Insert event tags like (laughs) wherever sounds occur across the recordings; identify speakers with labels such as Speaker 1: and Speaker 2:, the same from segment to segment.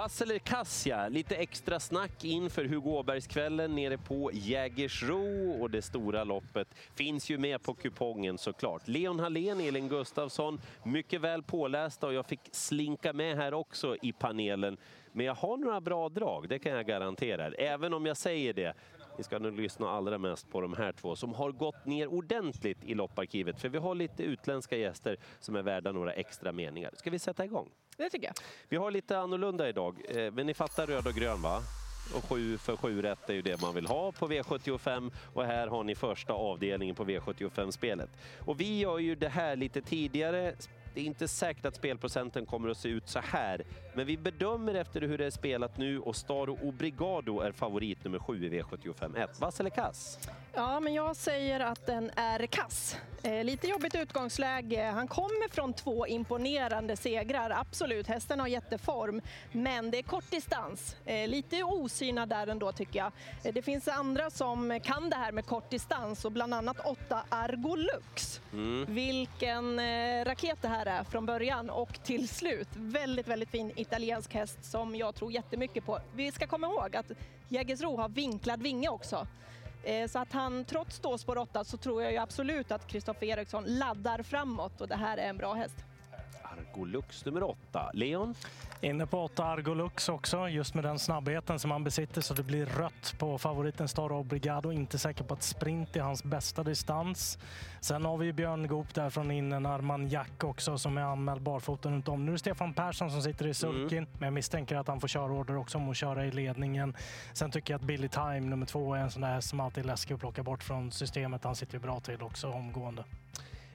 Speaker 1: Vass eller Kassia, lite extra snack inför Hugo Åbergskvällen nere på Jägersro och det stora loppet finns ju med på kupongen såklart. Leon Hallén, Elin Gustafsson, mycket väl pålästa och jag fick slinka med här också i panelen. Men jag har några bra drag, det kan jag garantera. Även om jag säger det, vi ska nu lyssna allra mest på de här två som har gått ner ordentligt i lopparkivet. För vi har lite utländska gäster som är värda några extra meningar. Ska vi sätta igång?
Speaker 2: Det tycker jag.
Speaker 1: Vi har lite annorlunda idag, eh, men ni fattar röd och grön va? Och sju för sju rätt är ju det man vill ha på V75 och här har ni första avdelningen på V75-spelet. Och vi gör ju det här lite tidigare, det är inte säkert att spelprocenten kommer att se ut så här, men vi bedömer efter hur det är spelat nu och Staro Obrigado är favorit nummer sju i V75 1. Vass eller kass?
Speaker 2: Ja, men jag säger att den är kass. Eh, lite jobbigt utgångsläge. Han kommer från två imponerande segrar. Absolut, hästen har jätteform, men det är kort distans. Eh, lite osynad där ändå tycker jag. Eh, det finns andra som kan det här med kort distans och bland annat åtta Argolux. Mm. Vilken eh, raket det här är från början och till slut. Väldigt, väldigt fin italiensk häst som jag tror jättemycket på. Vi ska komma ihåg att Jägersro har vinklad vinge också. Eh, så att han, trots då spår 8, så tror jag ju absolut att Kristoffer Eriksson laddar framåt och det här är en bra häst.
Speaker 1: Argolux nummer 8. Leon?
Speaker 3: Inne på 8 Argolux också, just med den snabbheten som han besitter så det blir rött på favoriten Star Obrigado. Inte säker på att sprint är hans bästa distans. Sen har vi Björn Goop där från innen, Armagnac också som är anmäld barfota runt om. Nu är det Stefan Persson som sitter i sulkin, mm. men jag misstänker att han får köra order också om att köra i ledningen. Sen tycker jag att Billy Time nummer två är en sån där som alltid är läskig att plocka bort från systemet. Han sitter ju bra till också omgående.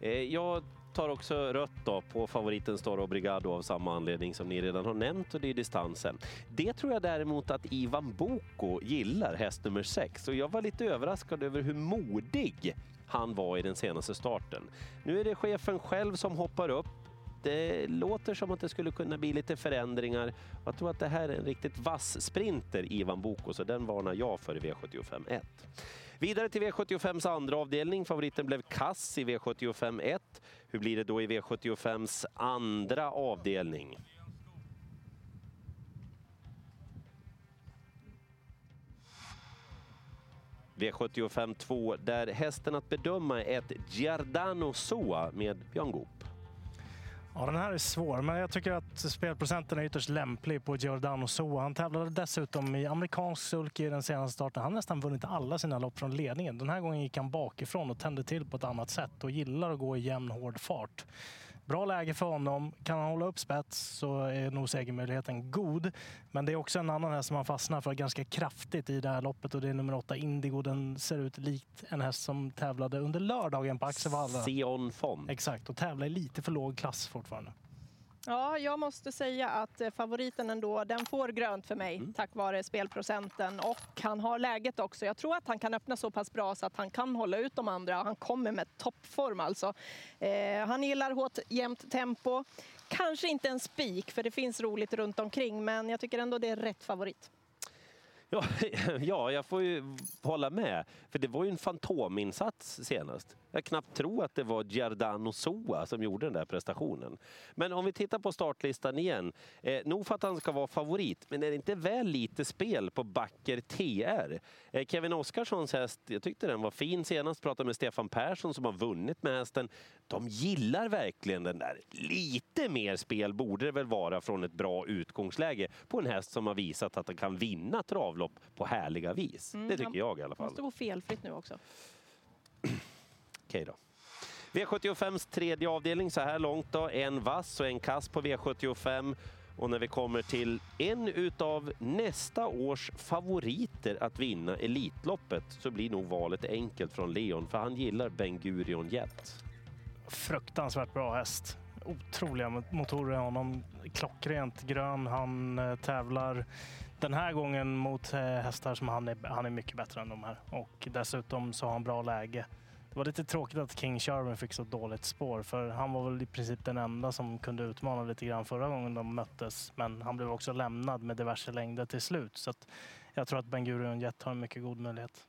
Speaker 1: Eh, jag tar också rött då på favoriten Storo Brigado av samma anledning som ni redan har nämnt och det är distansen. Det tror jag däremot att Ivan Boko gillar, häst nummer 6. Och jag var lite överraskad över hur modig han var i den senaste starten. Nu är det chefen själv som hoppar upp det låter som att det skulle kunna bli lite förändringar. Jag tror att det här är en riktigt vass sprinter, Ivan Boko, så den varnar jag för i V75 1. Vidare till V75s andra avdelning. Favoriten blev kass i V75 1. Hur blir det då i V75s andra avdelning? V75 2, där hästen att bedöma är ett Giardano Soa med Björn Goop.
Speaker 3: Ja, den här är svår, men jag tycker att spelprocenten är ytterst lämplig på Giordano Soa. Han tävlade dessutom i amerikansk sulky i den senaste starten. Han har nästan vunnit alla sina lopp från ledningen. Den här gången gick han bakifrån och tände till på ett annat sätt och gillar att gå i jämn, hård fart. Bra läge för honom. Kan han hålla upp spets så är nog segermöjligheten god. Men det är också en annan häst som han fastnar för ganska kraftigt i det här loppet och det är nummer åtta Indigo. Den ser ut likt en häst som tävlade under lördagen på Axevalla.
Speaker 1: Sion Fond.
Speaker 3: Exakt, och tävlar i lite för låg klass fortfarande.
Speaker 2: Ja, jag måste säga att eh, favoriten ändå, den får grönt för mig mm. tack vare spelprocenten och han har läget också. Jag tror att han kan öppna så pass bra så att han kan hålla ut de andra. Han kommer med toppform alltså. Eh, han gillar hårt, jämnt tempo. Kanske inte en spik för det finns roligt runt omkring men jag tycker ändå det är rätt favorit.
Speaker 1: Ja, (laughs) ja, jag får ju hålla med. För det var ju en fantominsats senast. Jag knappt tro att det var Giordano Soa som gjorde den där prestationen. Men om vi tittar på startlistan igen. Eh, nog för att han ska vara favorit, men är det inte väl lite spel på Backer TR? Eh, Kevin Oskarssons häst, jag tyckte den var fin senast. Pratade med Stefan Persson som har vunnit med hästen. De gillar verkligen den där. Lite mer spel borde det väl vara från ett bra utgångsläge på en häst som har visat att den kan vinna travlopp på härliga vis. Mm, det tycker jag i alla fall.
Speaker 2: måste gå felfritt nu också.
Speaker 1: Okej då. V75s tredje avdelning så här långt då. En vass och en kass på V75. Och när vi kommer till en utav nästa års favoriter att vinna Elitloppet så blir nog valet enkelt från Leon, för han gillar Ben Gurion Jet.
Speaker 3: Fruktansvärt bra häst. Otroliga motorer i honom. Klockrent grön. Han eh, tävlar den här gången mot eh, hästar som han är, han är mycket bättre än de här. Och dessutom så har han bra läge. Det var lite tråkigt att King Sherman fick så dåligt spår för han var väl i princip den enda som kunde utmana lite grann förra gången de möttes. Men han blev också lämnad med diverse längder till slut. Så jag tror att Ben Gurion Jet har en mycket god möjlighet.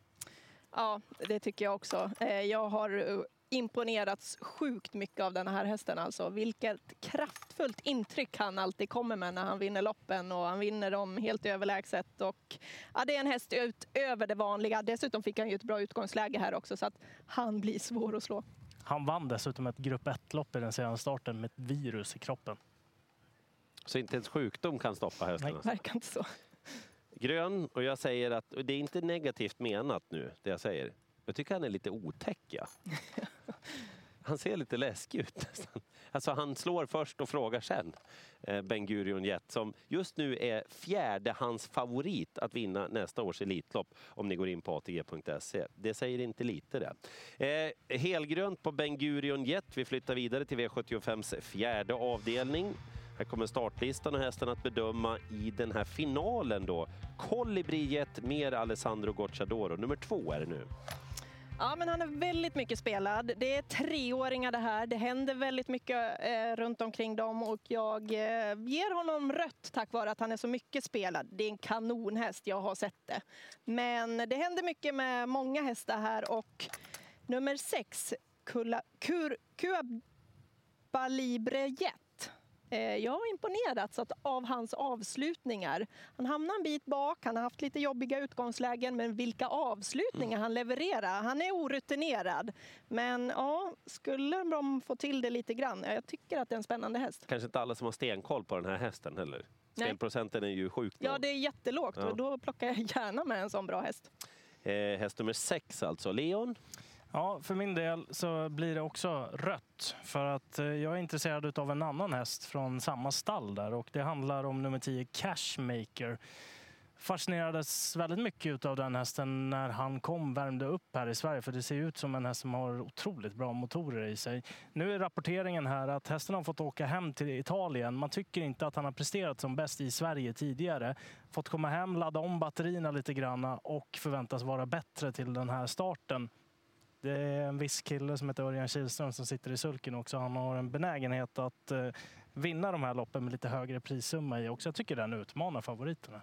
Speaker 2: Ja, det tycker jag också. Eh, jag har eh, imponerats sjukt mycket av den här hästen. Alltså. Vilket kraftfullt intryck han alltid kommer med när han vinner loppen och han vinner dem helt överlägset. Och, ja, det är en häst utöver det vanliga. Dessutom fick han ju ett bra utgångsläge här också så att han blir svår att slå.
Speaker 3: Han vann dessutom ett grupp 1-lopp i den senaste starten med ett virus i kroppen.
Speaker 1: Så inte ens sjukdom kan stoppa hästen?
Speaker 2: Nej, verkar inte så.
Speaker 1: Grön, och jag säger att, och det är inte negativt menat nu, det jag säger. Jag tycker han är lite otäck, ja. (laughs) Han ser lite läskig ut nästan. Alltså han slår först och frågar sen. Eh, Ben Gurion Jet som just nu är fjärde hans favorit att vinna nästa års Elitlopp om ni går in på ATG.se. Det säger inte lite det. Eh, helgrönt på Ben Gurion Jet. Vi flyttar vidare till V75s fjärde avdelning. Här kommer startlistan och hästen att bedöma i den här finalen då. Colibri Jet mer Alessandro Gocciadoro. Nummer två är det nu.
Speaker 2: Ja, men han är väldigt mycket spelad. Det är treåringar det här. Det händer väldigt mycket eh, runt omkring dem och jag eh, ger honom rött tack vare att han är så mycket spelad. Det är en kanonhäst, jag har sett det. Men det händer mycket med många hästar här och nummer sex, Kur, Kuabalibre Jet jag har imponerats av hans avslutningar. Han hamnar en bit bak, han har haft lite jobbiga utgångslägen, men vilka avslutningar han levererar. Han är orutinerad, men ja, skulle de få till det lite grann? Jag tycker att det är en spännande häst.
Speaker 1: Kanske inte alla som har stenkoll på den här hästen heller. Spelprocenten är ju sjukt
Speaker 2: Ja, det är jättelågt ja. och då plockar jag gärna med en sån bra häst.
Speaker 1: Eh, häst nummer sex alltså, Leon?
Speaker 3: Ja, för min del så blir det också rött. För att eh, jag är intresserad av en annan häst från samma stall där och det handlar om nummer 10 Cashmaker. Fascinerades väldigt mycket av den hästen när han kom, värmde upp här i Sverige. För det ser ut som en häst som har otroligt bra motorer i sig. Nu är rapporteringen här att hästen har fått åka hem till Italien. Man tycker inte att han har presterat som bäst i Sverige tidigare. Fått komma hem, ladda om batterierna lite grann och förväntas vara bättre till den här starten. Det är en viss kille som heter Örjan Kihlström som sitter i sulken också. Han har en benägenhet att eh, vinna de här loppen med lite högre prissumma i också. Jag tycker den utmanar favoriterna.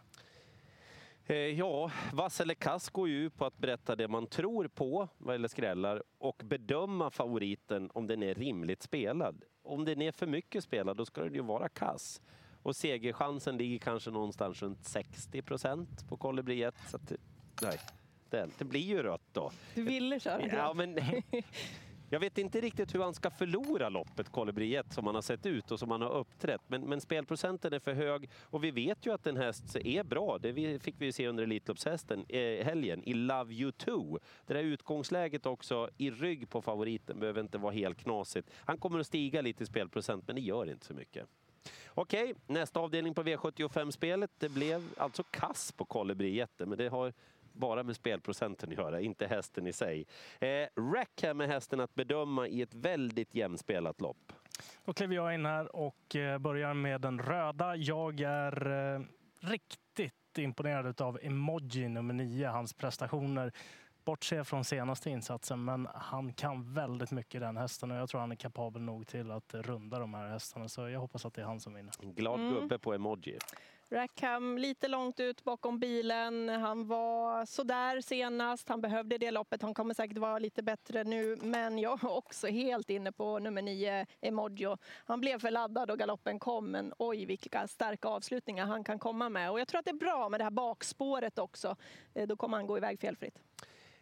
Speaker 1: Eh, ja, vass eller kass går ju ut på att berätta det man tror på vad gäller skrällar och bedöma favoriten om den är rimligt spelad. Om den är för mycket spelad, då ska den ju vara kass. Och segerchansen ligger kanske någonstans runt 60 procent på kolibri. Så att, nej, den. Det blir ju rött då.
Speaker 2: Du ville köra?
Speaker 1: Ja, men (laughs) jag vet inte riktigt hur han ska förlora loppet, Kolibriet, som han har sett ut och som han har uppträtt. Men, men spelprocenten är för hög och vi vet ju att en häst är bra. Det fick vi se under Elitloppshästen eh, helgen i Love You Too. Det där utgångsläget också i rygg på favoriten behöver inte vara helt knasigt. Han kommer att stiga lite i spelprocent, men det gör inte så mycket. Okej, nästa avdelning på V75-spelet. Det blev alltså kass på Kolibri men det har bara med spelprocenten att göra, inte hästen i sig. Eh, Rackham är hästen att bedöma i ett väldigt jämspelat lopp.
Speaker 3: Då kliver jag in här och eh, börjar med den röda. Jag är eh, riktigt imponerad av Emoji nummer 9, hans prestationer. Bortse från senaste insatsen, men han kan väldigt mycket den hästen och jag tror han är kapabel nog till att runda de här hästarna. Så jag hoppas att det är han som vinner.
Speaker 1: glad mm. gubbe på Emoji.
Speaker 2: Rackham lite långt ut bakom bilen. Han var sådär senast. Han behövde det loppet. Han kommer säkert vara lite bättre nu. Men jag är också helt inne på nummer nio, Emojo. Han blev för laddad och galoppen kom. Men oj, vilka starka avslutningar han kan komma med. Och jag tror att det är bra med det här bakspåret också. Eh, då kommer han gå iväg felfritt.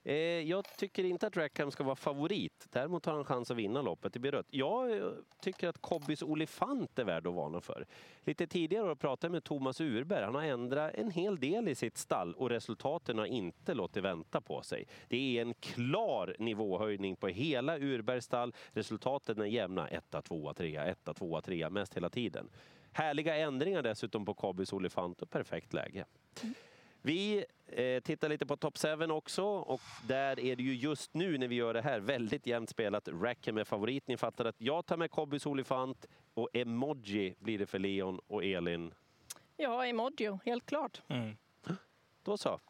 Speaker 1: Eh, jag tycker inte att Rackham ska vara favorit. Däremot har han chans att vinna loppet. Det blir rött. Jag eh, tycker att Kobbys Olifant är värd att varna för. Lite tidigare pratade jag med Thomas Urberg. Han har ändrat en hel del i sitt stall och resultaten har inte låtit vänta på sig. Det är en klar nivåhöjning på hela Urbergs stall. Resultaten är jämna. 1, 2, 3, 1, 2, 3 mest hela tiden. Härliga ändringar dessutom på Kobbys Olifant och perfekt läge. Mm. Vi eh, tittar lite på Top 7 också och där är det ju just nu när vi gör det här väldigt jämnt spelat. Rackham är favorit. Ni fattar att jag tar med Kobbys Olifant och Emoji blir det för Leon och Elin.
Speaker 2: Ja, Emoji, helt klart. Mm.
Speaker 1: Då så.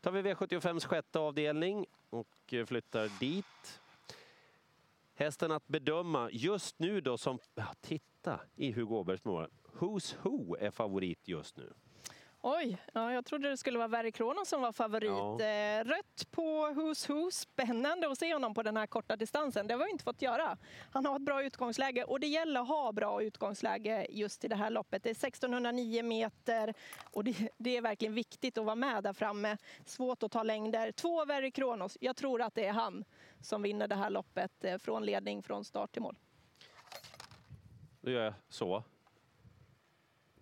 Speaker 1: tar vi V75s sjätte avdelning och flyttar dit. Hästen att bedöma just nu då som, ja, titta i Hugo Åbergs mål. Who's Who är favorit just nu.
Speaker 2: Oj, ja, jag trodde det skulle vara Verry Kronos som var favorit.
Speaker 1: Ja.
Speaker 2: Eh, rött på Who's Who. Spännande att se honom på den här korta distansen. Det har vi inte fått göra. Han har ett bra utgångsläge och det gäller att ha bra utgångsläge just i det här loppet. Det är 1609 meter och det, det är verkligen viktigt att vara med där framme. Svårt att ta längder. Två Verry Kronos. Jag tror att det är han som vinner det här loppet eh, från ledning från start till mål.
Speaker 1: Då gör jag så.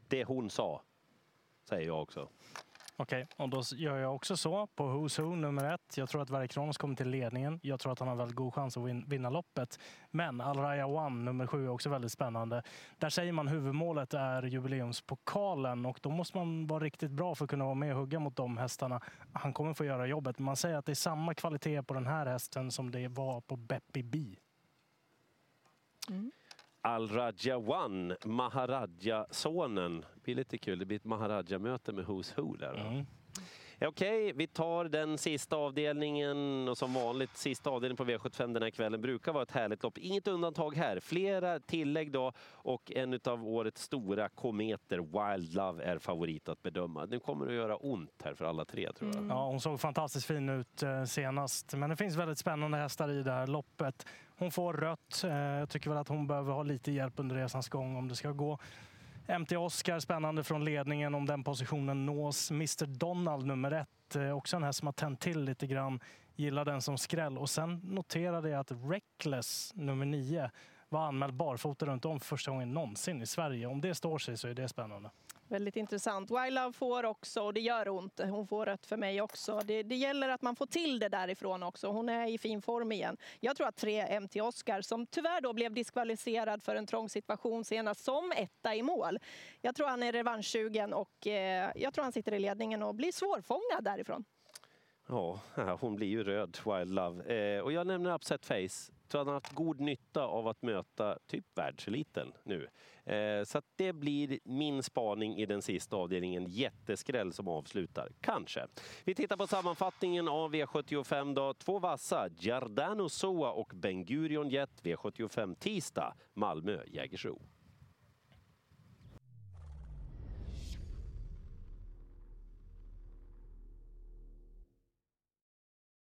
Speaker 1: Det hon sa, säger jag också.
Speaker 3: Okej, och då gör jag också så på Who's Who nummer ett. Jag tror att Verry Kronos kommer till ledningen. Jag tror att han har väldigt god chans att vin- vinna loppet. Men Al Raya One nummer sju är också väldigt spännande. Där säger man huvudmålet är jubileumspokalen och då måste man vara riktigt bra för att kunna vara med och hugga mot de hästarna. Han kommer få göra jobbet. Man säger att det är samma kvalitet på den här hästen som det var på Beppi B.
Speaker 1: Al-Raja One, Maharaja-sonen. Det blir lite kul, det blir ett Maharaja-möte med Who's Who där.
Speaker 3: Mm.
Speaker 1: Okej, vi tar den sista avdelningen och som vanligt sista avdelningen på V75 den här kvällen brukar vara ett härligt lopp. Inget undantag här. Flera tillägg då och en av årets stora kometer, Wild Love, är favorit att bedöma. Nu kommer det att göra ont här för alla tre tror jag. Mm.
Speaker 3: Ja, hon såg fantastiskt fin ut eh, senast. Men det finns väldigt spännande hästar i det här loppet. Hon får rött. Eh, jag tycker väl att hon behöver ha lite hjälp under resans gång om det ska gå. MT Oscar spännande från ledningen om den positionen nås. Mr Donald nummer ett, eh, också en häst som har tänt till lite grann. Gillar den som skräll. Och sen noterade jag att Reckless nummer nio var anmäld barfota runt om för första gången någonsin i Sverige. Om det står sig så är det spännande.
Speaker 2: Väldigt intressant. Wild Love får också, och det gör ont, hon får rött för mig också. Det, det gäller att man får till det därifrån också. Hon är i fin form igen. Jag tror att tre MT Oscar, som tyvärr då blev diskvalificerad för en trång situation senast som etta i mål. Jag tror han är revanschsugen och eh, jag tror han sitter i ledningen och blir svårfångad därifrån.
Speaker 1: Ja, ja, (laughs) hon blir ju röd, Wild Love. Eh, och jag nämner Upset Face. Tror han har haft god nytta av att möta typ världseliten nu. Eh, så att det blir min spaning i den sista avdelningen. Jätteskräll som avslutar. Kanske. Vi tittar på sammanfattningen av V75 då. Två vassa, Giardano Soa och Ben Gurion Jet V75 tisdag, Malmö Jägersro.